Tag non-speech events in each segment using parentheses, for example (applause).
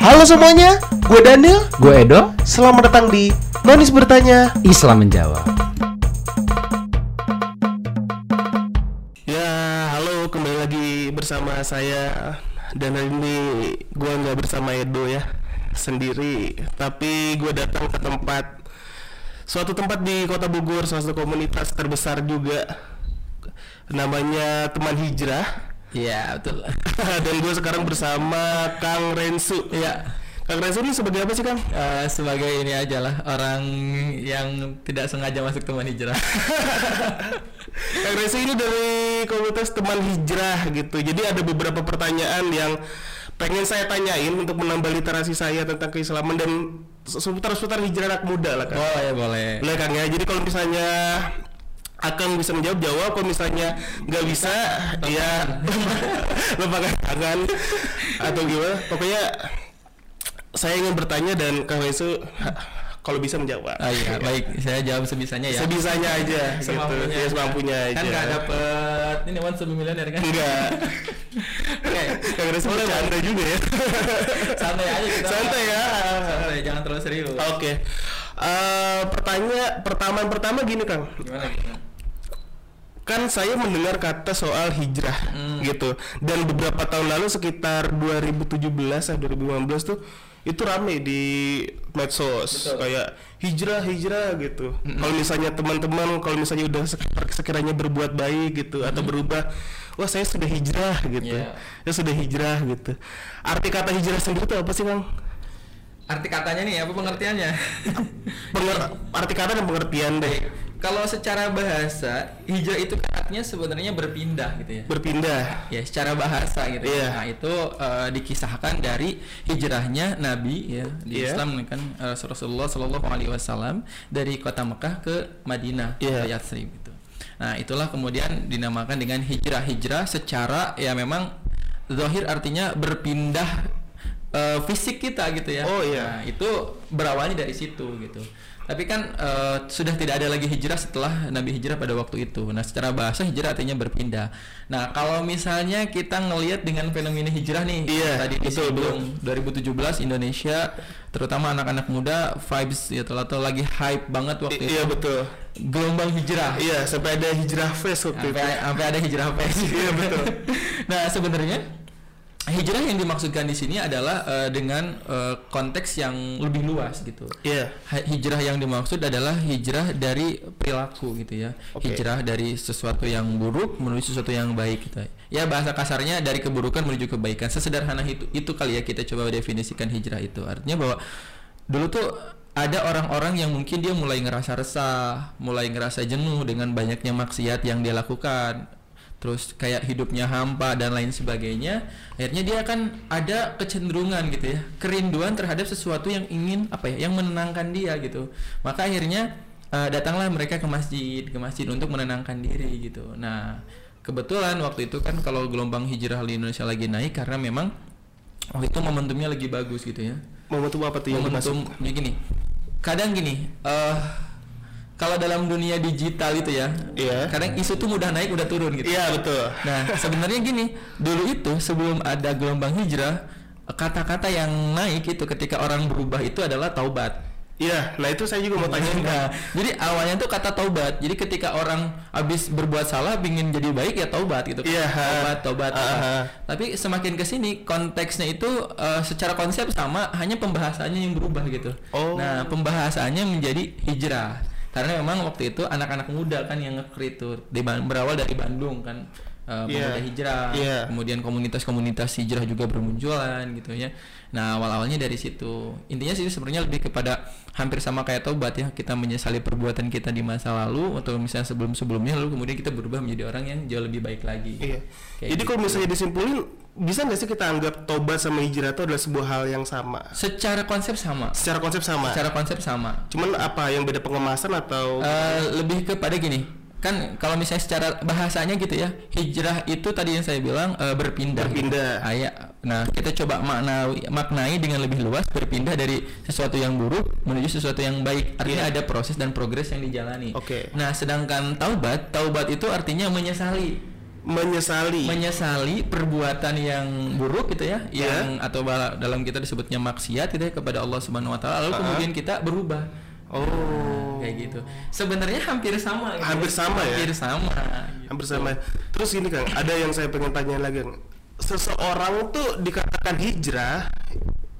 Halo semuanya, gue Daniel. Gue Edo, Selamat datang di Nonis Bertanya. Islam menjawab. Ya, halo kembali lagi bersama saya dan hari ini gue nggak bersama Edo ya sendiri, tapi gue datang ke tempat suatu tempat di kota Bogor, salah satu komunitas terbesar juga namanya teman hijrah Iya betul. (laughs) dan gue sekarang bersama Kang Rensu. Iya. Kang Rensu ini sebagai apa sih Kang? Eh, sebagai ini aja lah orang yang tidak sengaja masuk teman hijrah. (laughs) Kang Rensu ini dari komunitas teman hijrah gitu. Jadi ada beberapa pertanyaan yang pengen saya tanyain untuk menambah literasi saya tentang keislaman dan seputar-seputar hijrah anak muda lah Kang. boleh boleh. Boleh Kang ya. Jadi kalau misalnya akan bisa menjawab jawab kalau misalnya nggak bisa ya (laughs) lepaskan tangan atau gimana pokoknya saya ingin bertanya dan Kang Rensu ha, kalau bisa menjawab Ah, iya, baik. Saya jawab sebisanya ya. sebisanya aja Semampunya. gitu ya semampunya aja Kan nggak dapet ini one sub miliar kan? enggak Oke. Rensu bercanda juga ya Santai aja kita. santai ya Santai, jangan terlalu serius. oke Eh, pertanyaan pertama pertama gini Kang Gimana gimana? Kan saya mendengar kata soal hijrah Hmm. gitu. Dan beberapa tahun lalu sekitar 2017 atau 2015 tuh itu rame di medsos. Betul. kayak hijrah hijrah gitu. Kalau misalnya teman-teman kalau misalnya udah sek- sekiranya berbuat baik gitu atau berubah wah saya sudah hijrah gitu. Iya. saya sudah hijrah gitu. Arti kata hijrah sendiri itu apa sih kang Arti katanya nih apa pengertiannya? Penger- arti kata dan pengertian deh Kalau secara bahasa, hijrah itu kan artinya sebenarnya berpindah gitu ya. berpindah ya secara bahasa gitu ya. Iya. Nah, itu eh, dikisahkan dari hijrahnya Nabi ya di Iya. Islam kan eh, Rasulullah Shallallahu alaihi wasallam dari kota Mekah ke Madinah Iya. ke Yatsrib gitu. Nah, itulah kemudian dinamakan dengan hijrah-hijrah secara ya memang zahir artinya berpindah eh, fisik kita gitu ya. Oh, iya. Nah, itu berawalnya dari situ gitu. Tapi kan eh, sudah tidak ada lagi hijrah setelah Nabi hijrah pada waktu itu. Nah, secara bahasa hijrah artinya berpindah. Nah, kalau misalnya kita ngelihat dengan fenomena hijrah nih, Iya, tadi betul, disinggung 2017 Indonesia terutama anak-anak muda vibes ya atau lagi hype banget waktu I- iya itu. betul Gelombang hijrah. iya sampai ada hijrah face waktu itu Sampai, sampai ada hijrah face. Iya, betul. (laughs) nah, sebenarnya hijrah yang dimaksudkan di sini adalah eh, dengan eh, konteks yang lebih luas gitu. iya. Ha- hijrah yang dimaksud adalah hijrah dari perilaku gitu ya. Oke. hijrah dari sesuatu yang buruk menuju sesuatu yang baik gitu. Ya bahasa kasarnya dari keburukan menuju kebaikan. Sesederhana itu itu kali ya kita coba definisikan hijrah itu. Artinya bahwa dulu tuh ada orang-orang yang mungkin dia mulai ngerasa resah mulai ngerasa jenuh dengan banyaknya maksiat yang dia lakukan terus kayak hidupnya hampa dan lain sebagainya akhirnya dia akan ada kecenderungan gitu ya kerinduan terhadap sesuatu yang ingin apa ya yang menenangkan dia gitu. Maka akhirnya eh, datanglah mereka ke masjid ke masjid untuk menenangkan diri gitu. Nah kebetulan waktu itu kan kalau gelombang hijrah di Indonesia lagi naik karena memang waktu itu momentumnya lagi bagus gitu ya. Momentum apa tuh yang momentum ya gini. Kadang gini eh kalau dalam dunia digital itu ya Iya. kadang isu tuh mudah naik udah turun gitu iya betul Nah, (laughs) sebenarnya gini, dulu itu sebelum ada gelombang hijrah, kata-kata yang naik itu ketika orang berubah itu adalah taubat. iya nah itu saya juga mau tanya (laughs) Nah, jadi awalnya tuh kata taubat. Jadi ketika orang habis berbuat salah ingin jadi baik ya taubat gitu. Iya. Taubat, taubat. Ah. Tapi semakin ke sini konteksnya itu eh, secara konsep sama, hanya pembahasannya yang berubah gitu. Oh. Nah, pembahasannya menjadi hijrah. Karena memang waktu itu anak-anak muda kan yang nge itu di berawal dari Bandung kan. Eh, Iya. pemuda hijrah, Iya. kemudian komunitas-komunitas hijrah juga bermunculan gitu ya. Nah awal-awalnya dari situ. Intinya sih sebenarnya lebih kepada hampir sama kayak tobat ya. Kita menyesali perbuatan kita di masa lalu atau misalnya sebelum-sebelumnya lalu kemudian kita berubah menjadi orang yang jauh lebih baik lagi. iya Kayak jadi gitu. kalau misalnya disimpulin bisa nggak sih kita anggap tobat sama hijrah itu adalah sebuah hal yang sama Secara konsep sama. secara konsep sama Secara konsep sama. cuman apa yang beda pengemasan atau Eh, lebih kepada gini kan kalau misalnya secara bahasanya gitu ya hijrah itu tadi yang saya bilang eh, berpindah Berpindah. Ah, ya. nah kita coba maknai maknai dengan lebih luas berpindah dari sesuatu yang buruk menuju sesuatu yang baik artinya ada proses dan progres yang dijalani Oke. nah sedangkan taubat taubat itu artinya menyesali menyesali. menyesali perbuatan yang buruk gitu ya, Iya. yang atau bala- dalam kita disebutnya maksiat gitu ya kepada Allah Subhanahu wa taala lalu Uh-uh. kemudian kita berubah. Oh. Kayak gitu. Sebenarnya hampir sama gitu. Hampir sama ya? Hampir sama. gitu. Hampir sama. Terus gini Kang, ada yang saya pengen tanya lagi Kang. Seseorang tuh dikatakan hijrah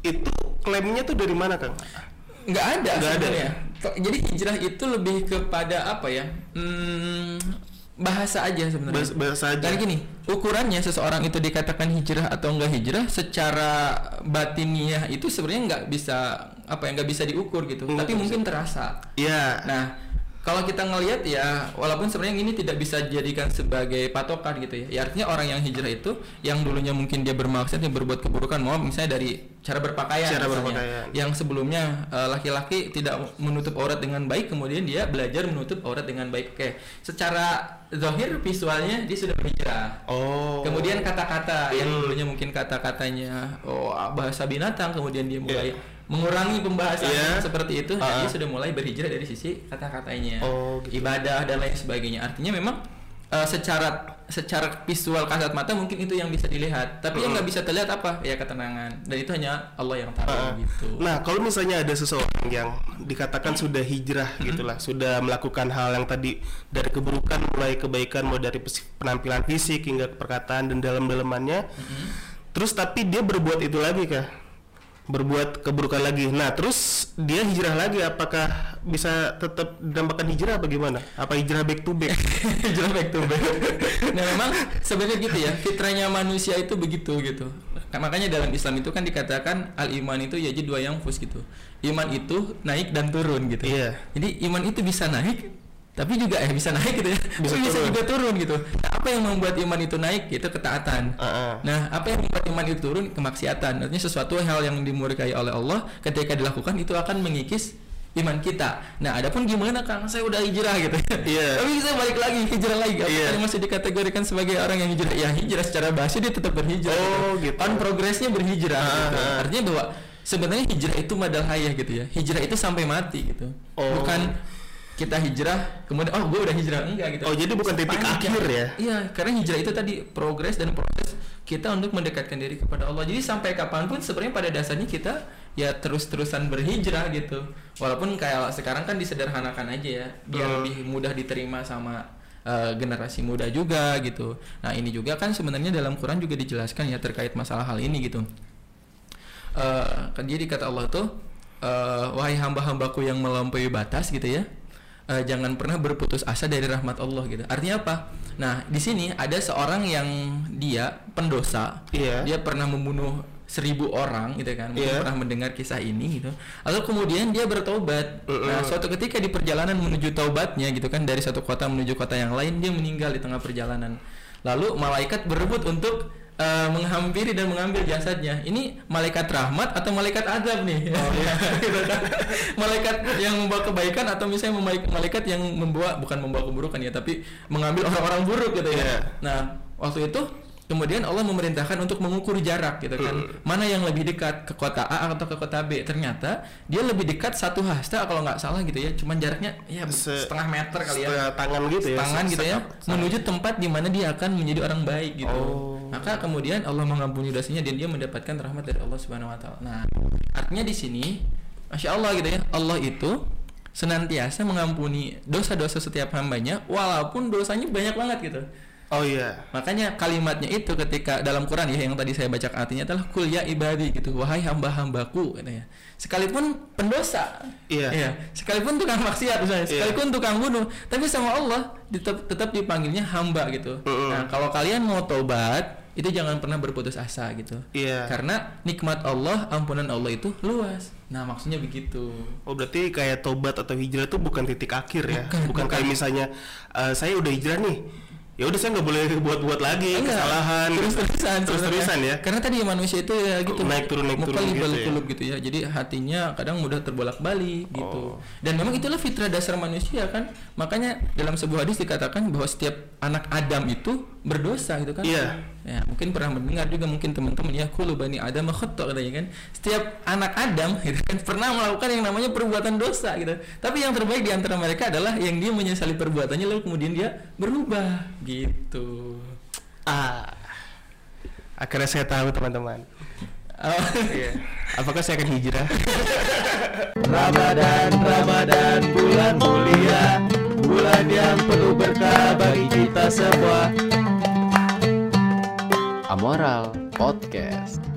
itu klaimnya tuh dari mana Kang? nggak ada Nggak ada. Kok- Jadi hijrah itu lebih kepada apa ya? Hmm, bahasa aja sebenarnya. Bahasa, bahasa aja. Dan gini, ukurannya seseorang itu dikatakan hijrah atau enggak hijrah secara batiniah itu sebenarnya nggak bisa apa ya nggak bisa diukur gitu. Nggak Tapi mungkin terasa. Iya. Nah, kalau kita ngelihat ya, walaupun sebenarnya ini tidak bisa dijadikan sebagai patokan gitu ya. Ya artinya orang yang hijrah itu yang dulunya mungkin dia bermaksud yang berbuat keburukan, mau misalnya dari cara berpakaian, Cara misalnya. berpakaian. yang sebelumnya eh, laki-laki tidak menutup aurat dengan baik, kemudian dia belajar menutup aurat dengan baik. Oke, secara zahir visualnya dia sudah berhijrah. Oh. Kemudian kata-kata yang Hmm. dulunya mungkin kata-katanya oh bahasa binatang kemudian dia mulai Iya. Mengurangi pembahasan Iya. seperti itu dia sudah mulai berhijrah dari sisi kata-katanya Oh, gitu. ibadah dan lain sebagainya artinya memang eh, secara secara visual kasat mata mungkin itu yang bisa dilihat tapi yang Mm. nggak bisa terlihat apa ya ketenangan dan itu hanya Allah yang tahu Ah. gitu Nah, kalau misalnya ada seseorang yang dikatakan sudah hijrah gitulah, sudah melakukan hal yang tadi dari keburukan mulai kebaikan, mulai dari penampilan fisik hingga perkataan dan dalam-dalamannya. Terus tapi dia berbuat itu lagi kah? Berbuat keburukan lagi. Nah, terus dia hijrah lagi apakah bisa tetap dinamakan hijrah apa gimana? Apa hijrah back to back? (laughs) hijrah back to back. (laughs) nah memang sebenarnya gitu ya fitrahnya manusia itu begitu gitu. Nah, Makanya dalam Islam itu kan dikatakan al iman itu ya jadi dua yang fus gitu. Iman itu naik dan turun gitu. Iya. Jadi iman itu bisa naik tapi juga eh bisa naik gitu ya. Bisa bisa turun. juga turun gitu. Nah, apa yang membuat iman itu naik? Itu ketaatan. Ah, ah. Nah, apa yang membuat iman itu turun? Kemaksiatan. Artinya sesuatu hal yang dimurkai oleh Allah ketika dilakukan itu akan mengikis iman kita. Nah, adapun gimana Kang? Saya udah hijrah gitu. Iya. (laughs) Tapi saya balik lagi hijrah lagi. Iya. dia masih dikategorikan sebagai orang yang hijrah? Ya, hijrah secara bahasa dia tetap berhijrah. Oh, gitu. On progresnya berhijrah Ah, gitu. ah. Artinya bahwa sebenarnya hijrah itu madal hayah gitu ya. Hijrah itu sampai mati gitu. Oh. Bukan kita hijrah kemudian oh gue udah hijrah enggak gitu Oh, jadi bukan titik akhir ya? Iya, karena hijrah itu tadi progres dan proses kita untuk mendekatkan diri kepada Allah. Jadi sampai kapan pun sebenarnya pada dasarnya kita ya terus-terusan berhijrah gitu. Walaupun kayak sekarang kan disederhanakan aja ya, biar Hmm. lebih mudah diterima sama eh, generasi muda juga gitu. Nah ini juga kan sebenarnya dalam Quran juga dijelaskan ya terkait masalah hal ini gitu. Eh, kan jadi kata Allah tuh, eh, wahai hamba-hambaku yang melampaui batas gitu ya, eh, jangan pernah berputus asa dari rahmat Allah gitu. Artinya apa? Nah di sini ada seorang yang dia pendosa, Iya. dia pernah membunuh seribu orang gitu kan, mungkin Iya. pernah mendengar kisah ini gitu. Lalu kemudian dia bertobat. Nah suatu ketika di perjalanan menuju taubatnya gitu kan dari satu kota menuju kota yang lain dia meninggal di tengah perjalanan. Lalu malaikat berebut untuk eh, menghampiri dan mengambil jasadnya. Ini malaikat rahmat atau malaikat azab nih? Gitu (laughs) kan. malaikat yang membawa kebaikan atau misalnya malaikat yang membawa bukan membawa keburukan ya, tapi mengambil orang-orang buruk gitu ya. Iya. Nah, waktu itu kemudian Allah memerintahkan untuk mengukur jarak gitu kan. Mana yang lebih dekat ke kota A atau ke kota B? Ternyata dia lebih dekat satu hasta kalau nggak salah gitu ya. Cuman jaraknya ya Se- setengah meter kali ya Setengah tangan gitu ya. tangan gitu ya menuju tempat di mana dia akan menjadi orang baik gitu. Oh. Maka kemudian Allah mengampuni dosanya dan dia mendapatkan rahmat dari Allah Subhanahu wa taala. Nah, artinya di sini Masya Allah gitu ya. Allah itu senantiasa mengampuni dosa-dosa setiap hambanya walaupun dosanya banyak banget gitu. Oh iya. Makanya kalimatnya itu ketika dalam Quran ya yang tadi saya baca artinya adalah kul ya ibadi gitu. Wahai hamba-hambaku katanya. Sekalipun pendosa. Iya. Sekalipun tukang maksiat misalnya, Iya. sekalipun tukang bunuh, tapi sama Allah tetap tetap dipanggilnya hamba gitu. Mm-mm. Nah, kalau kalian mau tobat, itu jangan pernah berputus asa gitu. Iya. Karena nikmat Allah, ampunan Allah itu luas. Nah, maksudnya begitu. Oh berarti kayak tobat atau hijrah itu bukan titik akhir ya? Bukan, Bukan, kayak bukan. misalnya eh, saya udah hijrah nih, ya udah saya nggak boleh buat-buat lagi Enggak, kesalahan. terus-terusan terus-terusan ya. Karena tadi manusia itu ya gitu. Naik turun, naik turun gitu ya. gitu ya. Jadi hatinya kadang mudah terbolak-balik gitu. Oh. Dan memang itulah fitrah dasar manusia kan. Makanya dalam sebuah hadis dikatakan bahwa setiap anak Adam itu berdosa gitu kan. Iya. Ya, mungkin pernah mendengar juga mungkin teman-teman ya kullu bani Adam khata katanya kan. Setiap anak Adam gitu kan (laughs) pernah melakukan yang namanya perbuatan dosa gitu. Tapi yang terbaik di antara mereka adalah yang dia menyesali perbuatannya lalu kemudian dia berubah gitu. Ah, akhirnya saya tahu teman-teman. Oh. Iya. Apakah saya akan hijrah? (laughs) Ramadan, Ramadan, bulan mulia Bulan yang penuh berkah bagi kita semua Amoral Podcast.